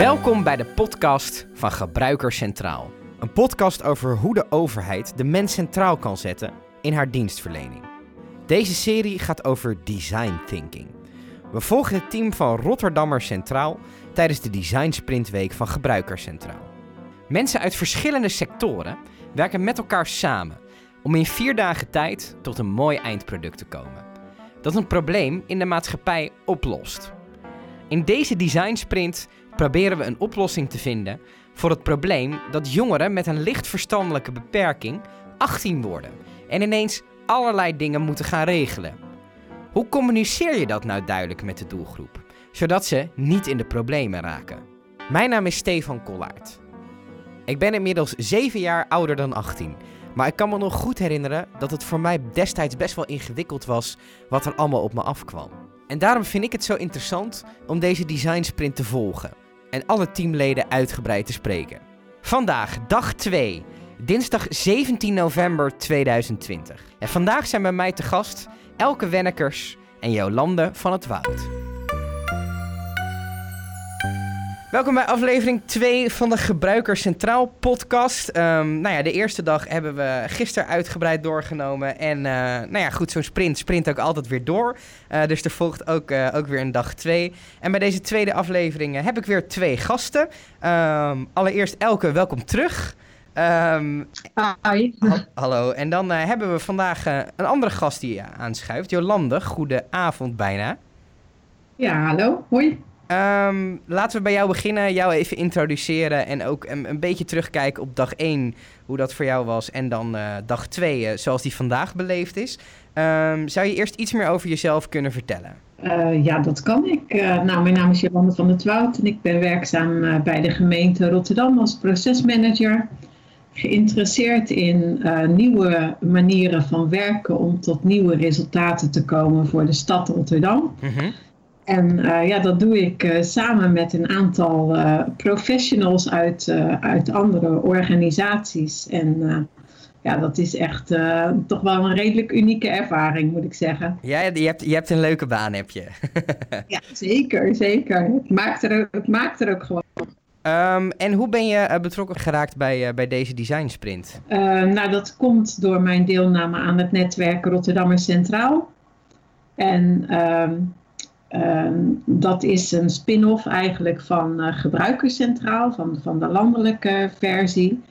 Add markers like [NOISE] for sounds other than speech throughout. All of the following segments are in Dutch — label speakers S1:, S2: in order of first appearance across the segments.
S1: Welkom bij de podcast van Gebruiker Centraal. Een podcast over hoe de overheid de mens centraal kan zetten in haar dienstverlening. Deze serie gaat over design thinking. We volgen het team van Rotterdammer Centraal tijdens de Design Sprintweek van Gebruiker Centraal. Mensen uit verschillende sectoren werken met elkaar samen om in vier dagen tijd tot een mooi eindproduct te komen. Dat een probleem in de maatschappij oplost. In deze design sprint proberen we een oplossing te vinden voor het probleem dat jongeren met een licht verstandelijke beperking 18 worden en ineens allerlei dingen moeten gaan regelen. Hoe communiceer je dat nou duidelijk met de doelgroep, zodat ze niet in de problemen raken? Mijn naam is Stefan Kollaert. Ik ben inmiddels 7 jaar ouder dan 18, maar ik kan me nog goed herinneren dat het voor mij destijds best wel ingewikkeld was wat er allemaal op me afkwam. En daarom vind ik het zo interessant om deze design sprint te volgen en alle teamleden uitgebreid te spreken. Vandaag, dag 2, dinsdag 17 november 2020. En vandaag zijn bij mij te gast Elke Wennekers en Jolande van het Woud. Welkom bij aflevering 2 van de Gebruiker Centraal podcast. Ehm, nou ja, de eerste dag hebben we gisteren uitgebreid doorgenomen. En uh, nou ja, goed, zo'n sprint sprint ook altijd weer door. Uh, dus er volgt ook, uh, ook weer een dag 2. En bij deze tweede aflevering heb ik weer twee gasten. Um, allereerst Elke, welkom terug.
S2: Um, Hi.
S1: Ha hallo. En dan hebben we vandaag een andere gast die aanschuift. Jolande, goede avond bijna.
S2: Ja, hallo. Hoi.
S1: Um, laten we bij jou beginnen, jou even introduceren en ook een, een beetje terugkijken op dag 1, hoe dat voor jou was. En dan uh, dag 2, uh, zoals die vandaag beleefd is. Um, zou je eerst iets meer over jezelf kunnen vertellen?
S2: Uh, ja, dat kan ik. nou, mijn naam is Jolande van der Woud en ik ben werkzaam bij de gemeente Rotterdam als procesmanager. Geïnteresseerd in nieuwe manieren van werken om tot nieuwe resultaten te komen voor de stad Rotterdam. -hmm. En uh, ja, dat doe ik uh, samen met een aantal uh, professionals uit, uit andere organisaties. En ja, dat is echt toch wel een redelijk unieke ervaring, moet ik zeggen.
S1: Ja, je hebt, je hebt een leuke baan, heb je.
S2: ja, zeker, zeker. Het maakt er, het maakt er ook gewoon.
S1: Um, en hoe ben je betrokken geraakt bij, bij deze design sprint?
S2: nou, dat komt door mijn deelname aan het netwerk Rotterdammer Centraal. En um, Um, dat is een spin-off eigenlijk van uh, Gebruikerscentraal, van, van de landelijke versie.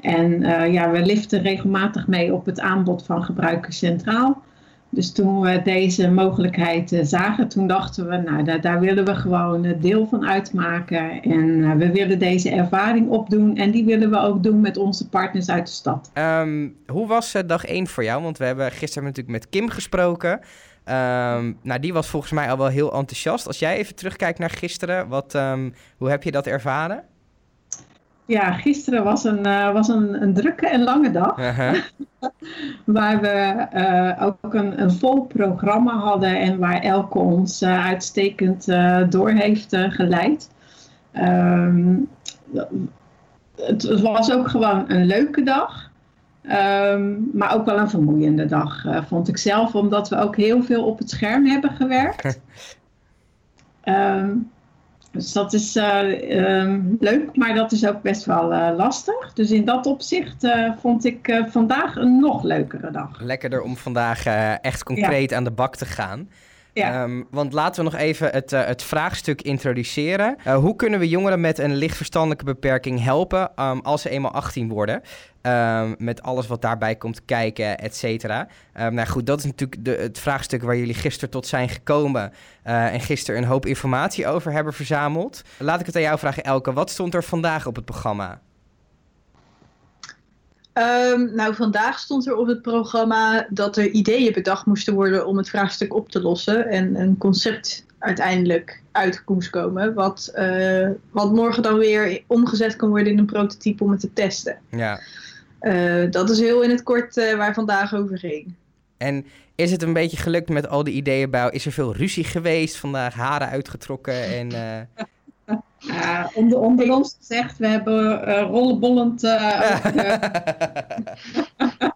S2: En uh, ja, we liften regelmatig mee op het aanbod van Gebruikerscentraal. Dus toen we deze mogelijkheid uh, zagen, toen dachten we, nou, daar, daar willen we gewoon deel van uitmaken. En we willen deze ervaring opdoen en die willen we ook doen met onze partners uit de stad.
S1: Um, hoe was dag 1 voor jou? Want we hebben gisteren natuurlijk met Kim gesproken. Um, nou, die was volgens mij al wel heel enthousiast. Als jij even terugkijkt naar gisteren, wat, um, hoe heb je dat ervaren?
S2: Ja, gisteren was een, uh, was een, een drukke en lange dag. Uh [LAUGHS] -huh. waar we uh, ook een, een vol programma hadden en waar Elke ons uh, uitstekend door heeft geleid. Um, het, het was ook gewoon een leuke dag. Um, maar ook wel een vermoeiende dag, uh, vond ik zelf, omdat we ook heel veel op het scherm hebben gewerkt. um, [LAUGHS] dus dat is uh, um, leuk, maar dat is ook best wel uh, lastig. Dus in dat opzicht uh, vond ik vandaag een nog leukere dag.
S1: Lekkerder om vandaag echt concreet ja. aan de bak te gaan. Um, want laten we nog even het, uh, het vraagstuk introduceren. Uh, hoe kunnen we jongeren met een licht verstandelijke beperking helpen um, als ze eenmaal 18 worden? Um, met alles wat daarbij komt kijken, et cetera. nou goed, dat is natuurlijk de, het vraagstuk waar jullie gisteren tot zijn gekomen. Uh, en gisteren een hoop informatie over hebben verzameld. Laat ik het aan jou vragen, Elke. Wat stond er vandaag op het programma?
S3: Um, nou, vandaag stond er op het programma dat er ideeën bedacht moesten worden om het vraagstuk op te lossen. En een concept uiteindelijk uit moest komen. Wat, uh, wat morgen dan weer omgezet kan worden in een prototype om het te testen.
S1: Ja.
S3: Uh, dat is heel in het kort uh, waar vandaag over ging.
S1: En is het een beetje gelukt met al die ideeën bij? Is er veel ruzie geweest? Vandaag haren uitgetrokken en...
S2: Uh, onder, onder ons gezegd, we hebben uh, rollenbollend uh,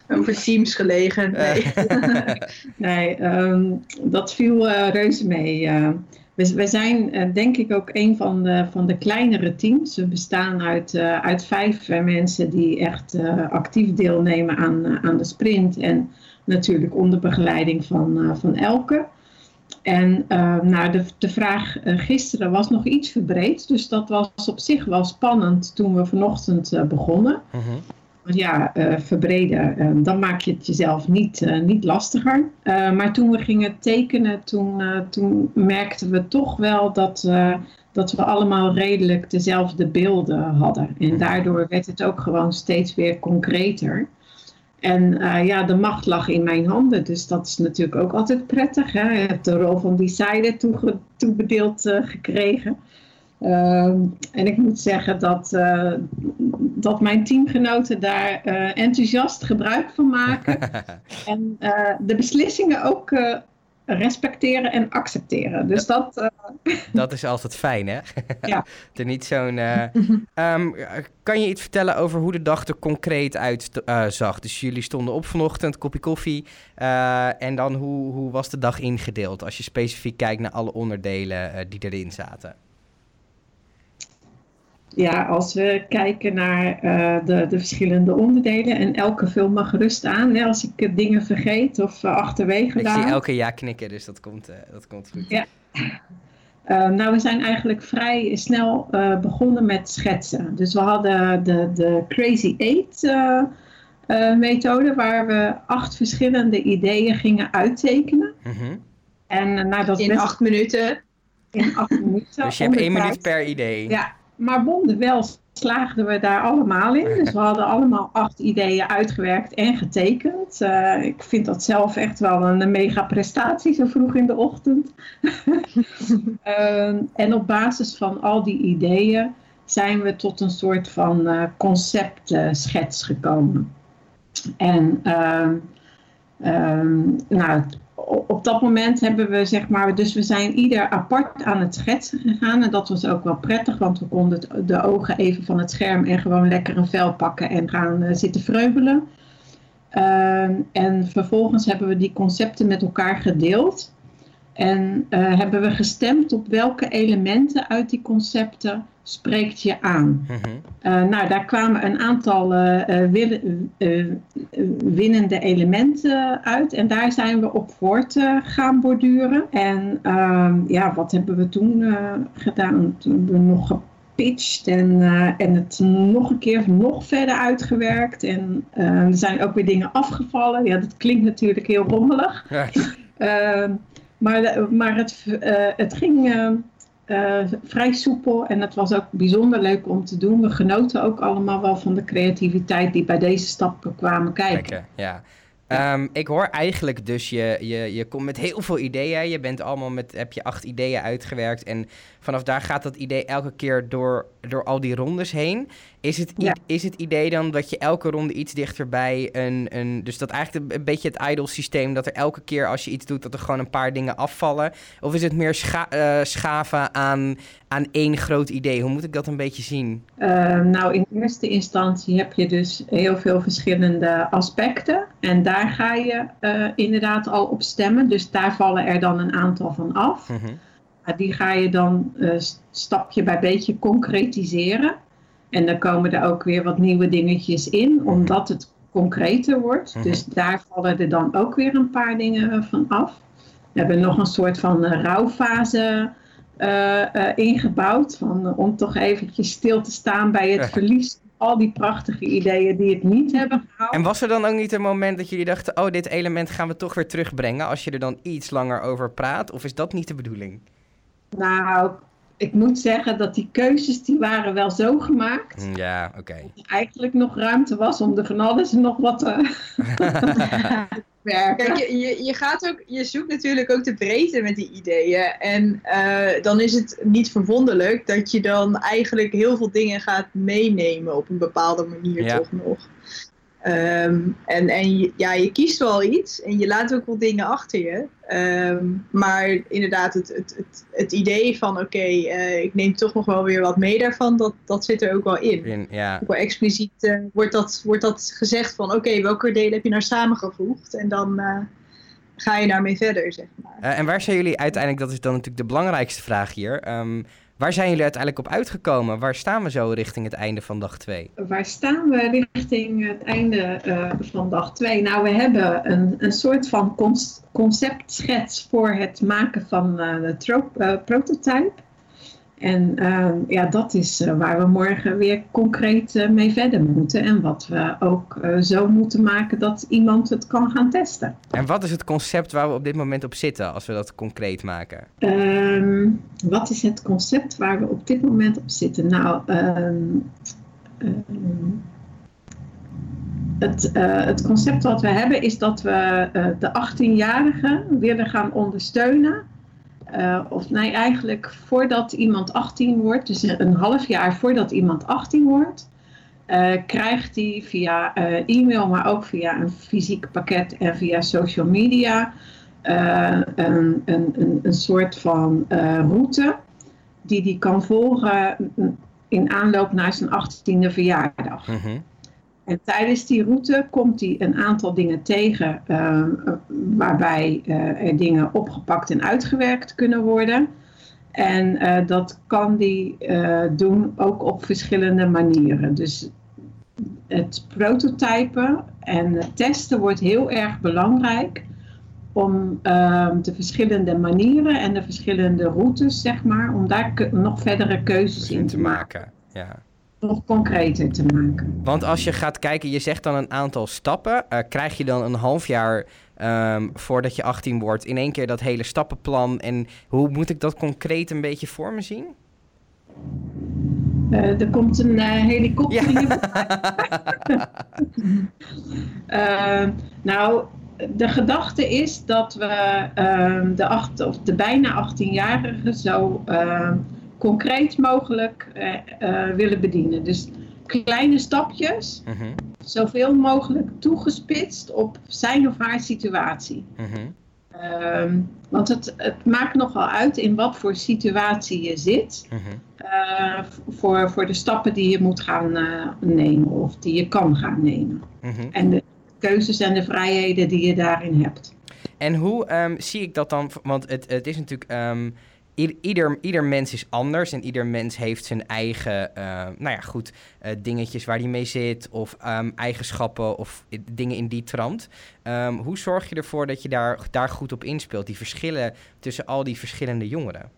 S2: [LAUGHS]
S3: over teams gelegen. Nee, [LAUGHS]
S2: nee um, dat viel reuze mee. we, we zijn uh, denk ik ook een van de, van de kleinere teams. We bestaan uit, uh, uit vijf mensen die echt actief deelnemen aan, aan de sprint. En natuurlijk onder begeleiding van, van Elke. En nou, de, de vraag gisteren was nog iets verbreed. Dus dat was op zich wel spannend toen we vanochtend begonnen. -huh ja, uh, verbreden, uh, dan maak je het jezelf niet, uh, niet lastiger. maar toen we gingen tekenen, toen, toen merkten we toch wel dat, dat we allemaal redelijk dezelfde beelden hadden. En daardoor werd het ook gewoon steeds weer concreter. En ja, de macht lag in mijn handen, dus dat is natuurlijk ook altijd prettig. Hè? Je hebt de rol van decider toebedeeld gekregen. Ehm, en ik moet zeggen dat, uh, dat mijn teamgenoten daar enthousiast gebruik van maken. [LAUGHS] en de beslissingen ook respecteren en accepteren. Dus dat...
S1: dat [LAUGHS] is altijd fijn, hè? [LAUGHS]
S2: ja. [LAUGHS]
S1: er niet zo'n... Um, kan je iets vertellen over hoe de dag er concreet uitzag? dus jullie stonden op vanochtend, kopje koffie. en dan hoe, hoe was de dag ingedeeld? Als je specifiek kijkt naar alle onderdelen die erin zaten
S2: ja, als we kijken naar uh, de, de verschillende onderdelen en elke film mag gerust aan. Hè, als ik dingen vergeet of uh, achterwege
S1: Ik zie elke ja knikken, dus dat komt, uh, dat komt goed.
S2: Ja. [LAUGHS] nou, we zijn eigenlijk vrij snel begonnen met schetsen. Dus we hadden de, de Crazy Eight methode, waar we acht verschillende ideeën gingen uittekenen.
S1: -hmm.
S2: En, nou, dat
S3: in best... acht minuten.
S2: In acht minuten. [LAUGHS]
S1: Dus je hebt één minuut per idee.
S2: Ja, maar wel slaagden we daar allemaal in. Dus we [LAUGHS] hadden allemaal acht ideeën uitgewerkt en getekend. Uh, ik vind dat zelf echt wel een, mega prestatie zo vroeg in de ochtend. uh, [LAUGHS] en op basis van al die ideeën zijn we tot een soort van uh, conceptschets gekomen. En ehm, ehm, nou, op dat moment hebben we, zeg maar, dus we zijn ieder apart aan het schetsen gegaan. En dat was ook wel prettig, want we konden de ogen even van het scherm en gewoon lekker een vel pakken en gaan uh, zitten vreubelen. Uh, en vervolgens hebben we die concepten met elkaar gedeeld. En uh, hebben we gestemd op welke elementen uit die concepten spreekt je aan.
S1: Mhm.
S2: uh, nou, daar kwamen een aantal uh, winnende elementen uit. En daar zijn we op voort gaan borduren. En ehm, ja, wat hebben we toen gedaan? Toen hebben we nog gepitcht en, en het nog een keer nog verder uitgewerkt. En er zijn ook weer dingen afgevallen. Ja, dat klinkt natuurlijk heel rommelig.
S1: Ja. [LAUGHS]
S2: Ehm, maar, maar het, het ging uh, vrij soepel en het was ook bijzonder leuk om te doen. We genoten ook allemaal wel van de creativiteit die bij deze stap kwamen kijken.
S1: ja. Um, ik hoor eigenlijk dus, je, je, je komt met heel veel ideeën. Je bent allemaal met, heb je acht ideeën uitgewerkt. En vanaf daar gaat dat idee elke keer door, door al die rondes heen. Is het,
S2: Ja.
S1: is het idee dan dat je elke ronde iets dichterbij een, een... Dus dat eigenlijk een, beetje het idle systeem... dat er elke keer als je iets doet... dat er gewoon een paar dingen afvallen? Of is het meer scha eh, schaven aan, aan één groot idee? Hoe moet ik dat een beetje zien?
S2: Uh, nou, in eerste instantie heb je dus heel veel verschillende aspecten. En daar ga je uh, inderdaad al op stemmen. Dus daar vallen er dan een aantal van af.
S1: Mhm.
S2: Die ga je dan uh, stapje bij beetje concretiseren. En dan komen er ook weer wat nieuwe dingetjes in, omdat het concreter wordt.
S1: Mhm.
S2: Dus daar vallen er dan ook weer een paar dingen van af. We hebben nog een soort van uh, rouwfase uh, ingebouwd. Van, om toch eventjes stil te staan bij het verlies van al die prachtige ideeën die het niet hebben gehaald.
S1: En was er dan ook niet een moment dat jullie dachten... oh, dit element gaan we toch weer terugbrengen... als je er dan iets langer over praat? Of is dat niet de bedoeling?
S2: Nou, ik moet zeggen dat die keuzes die waren wel zo gemaakt.
S1: Ja, oké. Okay.
S2: Dat er eigenlijk nog ruimte was om er van alles en nog wat te [LAUGHS] werken.
S3: Kijk, je, je, je, gaat ook, je zoekt natuurlijk ook de breedte met die ideeën. En uh, dan is het niet verwonderlijk dat je dan eigenlijk heel veel dingen gaat meenemen op een bepaalde manier
S1: ja.
S3: toch nog. Um, en en je, ja, je kiest wel iets en je laat ook wel dingen achter je. Um, maar inderdaad, het, het, het, het idee van oké, okay, uh, ik neem toch nog wel weer wat mee daarvan, dat, dat zit er ook wel in.
S1: in ja.
S3: Ook wel expliciet uh, wordt, dat, wordt dat gezegd van oké, okay, welke delen heb je nou samengevoegd? En dan uh, ga je daarmee verder, zeg maar.
S1: En waar zijn jullie uiteindelijk, dat is dan natuurlijk de belangrijkste vraag hier. Um, waar zijn jullie uiteindelijk op uitgekomen? Waar staan we zo richting het einde van dag 2?
S2: Waar staan we richting het einde uh, van dag 2? Nou, we hebben een, een soort van conceptschets voor het maken van uh, de prototype. En uh, ja, dat is uh, waar we morgen weer concreet uh, mee verder moeten. En wat we ook zo moeten maken dat iemand het kan gaan testen.
S1: En wat is het concept waar we op dit moment op zitten, als we dat concreet maken?
S2: Um, wat is het concept waar we op dit moment op zitten? Nou, um, um, het, het concept wat we hebben is dat we de 18-jarigen willen gaan ondersteunen uh, of nee, eigenlijk voordat iemand 18 wordt, dus een half jaar voordat iemand 18 wordt, uh, krijgt hij via uh, e-mail, maar ook via een fysiek pakket en via social media een, een, een, een, soort van route die hij kan volgen in aanloop naar zijn 18e verjaardag. Mm -hmm. En tijdens die route komt hij een aantal dingen tegen uh, waarbij uh, er dingen opgepakt en uitgewerkt kunnen worden. En uh, dat kan hij doen ook op verschillende manieren. Dus het prototypen en het testen wordt heel erg belangrijk om ehm, de verschillende manieren en de verschillende routes, zeg maar, om daar nog verdere keuzes in te maken. maken.
S1: Ja
S2: nog concreter te maken.
S1: Want als je gaat kijken, je zegt dan een aantal stappen. Uh, krijg je dan een half jaar um, voordat je 18 wordt in één keer dat hele stappenplan? En hoe moet ik dat concreet een beetje voor me zien?
S2: Uh, er komt een uh, helikopter ja. uh, [LAUGHS] nou, de gedachte is dat we ehm, de, acht, of de bijna 18-jarigen zo ehm, concreet mogelijk uh, uh, willen bedienen. Dus kleine stapjes, uh mhm. -huh. zoveel mogelijk toegespitst op zijn of haar situatie. -huh. Um, want het, het, maakt nogal uit in wat voor situatie je zit. -huh. uh, voor, voor de stappen die je moet gaan nemen of die je kan gaan nemen. En de keuzes en de vrijheden die je daarin hebt.
S1: En hoe um, zie ik dat dan? Want het, het is natuurlijk. Um, ieder, ieder mens is anders en ieder mens heeft zijn eigen, uh, nou ja, goed, uh, dingetjes waar hij mee zit of um, eigenschappen of dingen in die trant. Um, hoe zorg je ervoor dat je daar, daar goed op inspeelt, die verschillen tussen al die verschillende jongeren?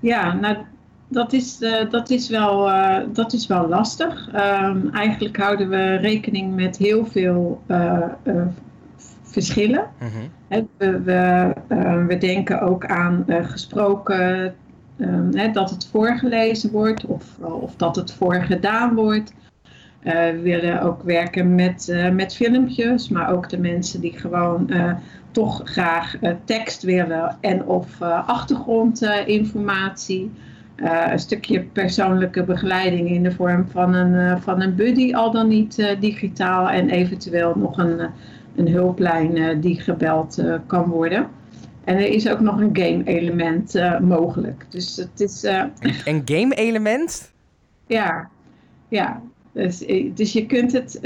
S2: Ja, nou, dat is, uh, dat is, wel, dat is wel lastig. Um, eigenlijk houden we rekening met heel veel verschillen. Mhm. we, we, uh, we, denken ook aan uh, gesproken, uh, dat het voorgelezen wordt of, of dat het voorgedaan wordt. Eh, we willen ook werken met, met filmpjes, maar ook de mensen die gewoon toch graag tekst willen en of achtergrondinformatie. een stukje persoonlijke begeleiding in de vorm van een, van een buddy, al dan niet digitaal. En eventueel nog een, een hulplijn uh, die gebeld uh, kan worden. En er is ook nog een game element uh, mogelijk. Dus het is.
S1: Een, een game element?
S2: Ja, ja. Dus, dus je kunt het,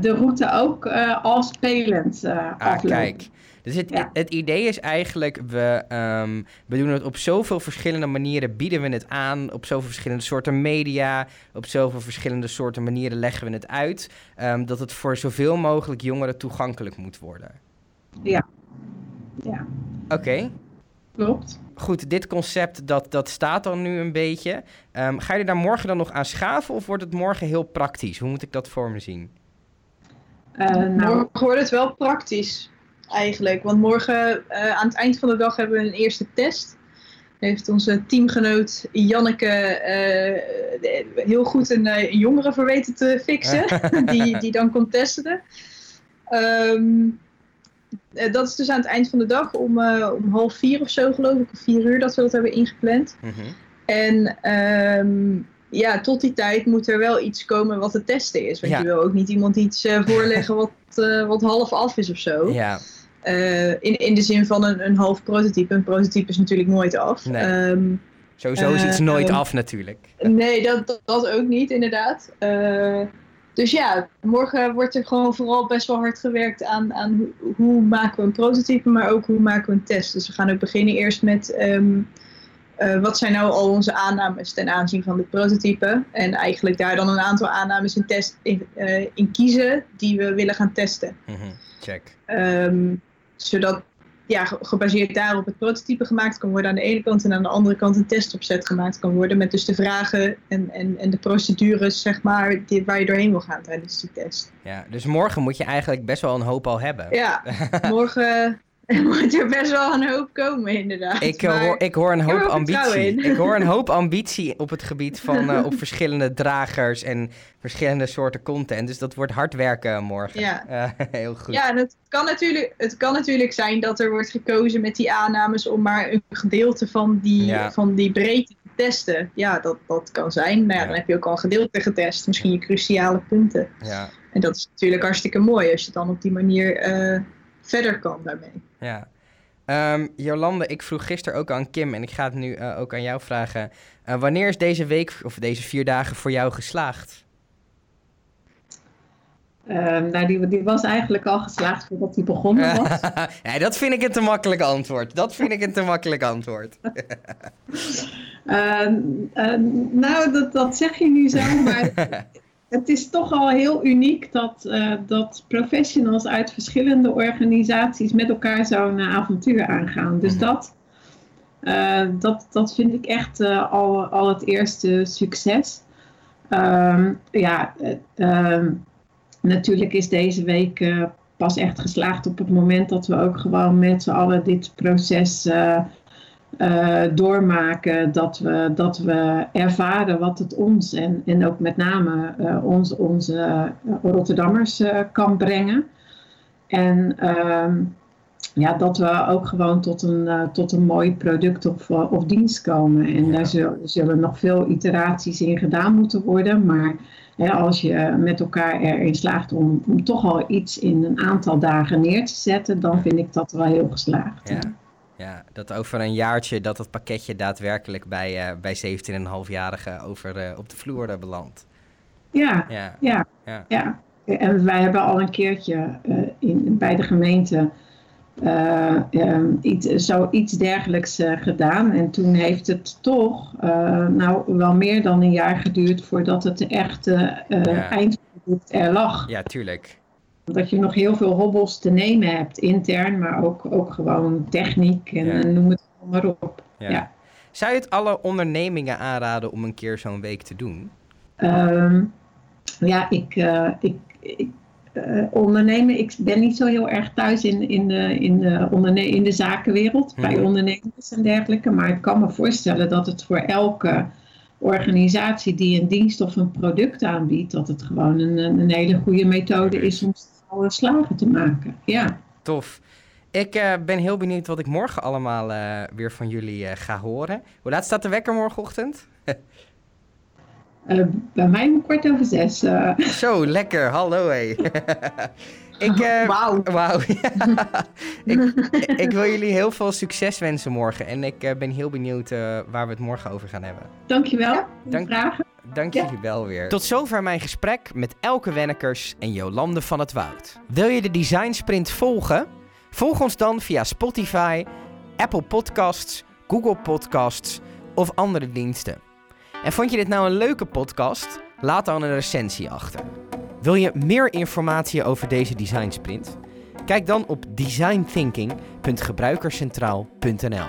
S2: de route ook al spelend ah, aflopen. kijk.
S1: Dus het, het, idee is eigenlijk, we, um, we doen het op zoveel verschillende manieren, bieden we het aan, op zoveel verschillende soorten media, op zoveel verschillende soorten manieren leggen we het uit, um, dat het voor zoveel mogelijk jongeren toegankelijk moet worden.
S2: Ja. Ja.
S1: Oké. Okay.
S2: Klopt.
S1: Goed, dit concept dat, dat staat dan nu een beetje. Um, ga je daar morgen dan nog aan schaven of wordt het morgen heel praktisch? Hoe moet ik dat voor me zien?
S3: Uh, nou, morgen wordt het wel praktisch eigenlijk. Want morgen uh, aan het eind van de dag hebben we een eerste test. Heeft onze teamgenoot Janneke uh, heel goed een, uh, jongere voor weten te fixen. [LAUGHS] die, die dan komt testen. Um, dat is dus aan het eind van de dag om, om half vier of zo geloof ik. Of vier uur dat we dat hebben ingepland. Mm -hmm. En um, ja, tot die tijd moet er wel iets komen wat te testen is. Want ja. je wil ook niet iemand iets voorleggen wat, wat half af is of zo.
S1: Ja.
S3: Uh, in, in de zin van een, een half prototype. Een prototype is natuurlijk nooit af.
S1: Nee. Um, Sowieso is iets uh, nooit af natuurlijk.
S3: Nee, dat, dat, dat, ook niet inderdaad. Uh, dus ja, morgen wordt er gewoon vooral best wel hard gewerkt aan, aan hoe, hoe maken we een prototype, maar ook hoe maken we een test. Dus we gaan ook beginnen eerst met ehm, eh, wat zijn nou al onze aannames ten aanzien van dit prototype. En eigenlijk daar dan een aantal aannames in, test, in, eh, in kiezen die we willen gaan testen.
S1: Mhm, Check.
S3: Ehm, zodat ja, ge- gebaseerd daarop het prototype gemaakt kan worden aan de ene kant en aan de andere kant een testopzet gemaakt kan worden met dus de vragen en, en, en de procedures zeg maar die, waar je doorheen wil gaan tijdens die test.
S1: Ja, dus morgen moet je eigenlijk best wel een hoop al hebben.
S3: Ja, [LAUGHS] morgen [LAUGHS] moet er best wel een hoop komen inderdaad.
S1: Ik, eh,
S3: Maar-
S1: hoor, ik hoor een hoop
S3: er
S1: ambitie. Ik hoor een [LAUGHS] hoop ambitie op het gebied van eh, op verschillende dragers en verschillende soorten content. Dus dat wordt hard werken morgen.
S3: Ja.
S1: Eh, [LAUGHS] heel goed.
S3: Ja, en het kan, natuurlijk, het kan natuurlijk zijn dat er wordt gekozen met die aannames om maar een gedeelte van die,
S1: Ja.
S3: van die breedte te testen. Ja, dat, dat kan zijn. Nou ja, dan heb je ook al een gedeelte getest, misschien je cruciale punten.
S1: Ja,
S3: En dat is natuurlijk hartstikke mooi als je dan op die manier eh, verder kan daarmee.
S1: Ja. Ehm, Jolande, ik vroeg gisteren ook aan Kim en ik ga het nu eh, ook aan jou vragen. Eh, wanneer is deze week of deze vier dagen voor jou geslaagd?
S2: Ehm, nou, die, die was eigenlijk al geslaagd voordat die begonnen [LAUGHS] was.
S1: ja, dat vind ik een te makkelijk antwoord. Dat vind ik een te makkelijk antwoord. [LAUGHS] [LAUGHS]
S2: Ehm, nou, dat, dat zeg je nu zo, maar het is toch al heel uniek dat, eh, dat professionals uit verschillende organisaties met elkaar zo'n eh, avontuur aangaan. Dus
S1: Mhm.
S2: dat, eh, dat, dat vind ik echt al, al het eerste succes. Ehm, ja, eh, ehm, natuurlijk is deze week pas echt geslaagd op het moment dat we ook gewoon met z'n allen dit proces eh, doormaken. Dat we, dat we ervaren wat het ons en, en ook met name eh, ons, onze eh, Rotterdammers kan brengen. En ehm, ja, dat we ook gewoon tot een, tot een mooi product of, of dienst komen. En
S1: Ja.
S2: daar zullen, zullen nog veel iteraties in gedaan moeten worden. Maar hè, als je met elkaar erin slaagt om, om toch al iets in een aantal dagen neer te zetten, dan vind ik dat wel heel geslaagd.
S1: Ja. Ja, dat over een jaartje dat het pakketje daadwerkelijk bij, eh bij 17,5-jarigen over eh, op de vloer eh, belandt.
S2: ja,
S1: Ja,
S2: ja.
S1: ja.
S2: Ja, en wij hebben al een keertje in, bij de gemeente ehm, iets, zoiets dergelijks gedaan. En toen heeft het toch nou wel meer dan een jaar geduurd voordat het echte eh,
S1: Ja.
S2: eindproduct er lag.
S1: ja tuurlijk.
S2: Dat je nog heel veel hobbels te nemen hebt, intern, maar ook, ook gewoon techniek en,
S1: Ja.
S2: noem het maar op.
S1: Ja.
S2: Ja.
S1: Zou je het alle ondernemingen aanraden om een keer zo'n week te doen?
S2: Ehm, ja, ik, eh, ik, ik eh, ondernemen, ik ben niet zo heel erg thuis in, in, de, in, de, onderne in de zakenwereld, bij
S1: Mhm.
S2: ondernemers en dergelijke. Maar ik kan me voorstellen dat het voor elke organisatie die een dienst of een product aanbiedt, dat het gewoon een een hele goede methode is om snel slagen te maken. Ja.
S1: Tof. Ik eh, ben heel benieuwd wat ik morgen allemaal eh, weer van jullie eh, ga horen. Hoe laat staat de wekker morgenochtend? [LAUGHS]
S2: Eh, bij mij om kwart over zes. eh. [LAUGHS]
S1: Zo, lekker. Hallo hé. [LAUGHS] ik, eh,
S3: Wauw.
S1: Wauw. ik, ik wil jullie heel veel succes wensen morgen. En ik eh, ben heel benieuwd eh, waar we het morgen over gaan hebben.
S2: Dankjewel
S3: Ja,
S1: dank-
S2: vragen.
S1: Dank
S2: Ja.
S1: jullie wel weer. Tot zover mijn gesprek met Elke Wennekers en Jolande van het Woud. Wil je de Design Sprint volgen? Volg ons dan via Spotify, Apple Podcasts, Google Podcasts of andere diensten. En vond je dit nou een leuke podcast? Laat dan een recensie achter. Wil je meer informatie over deze Design Sprint? Kijk dan op designthinking.gebruikerscentraal.nl.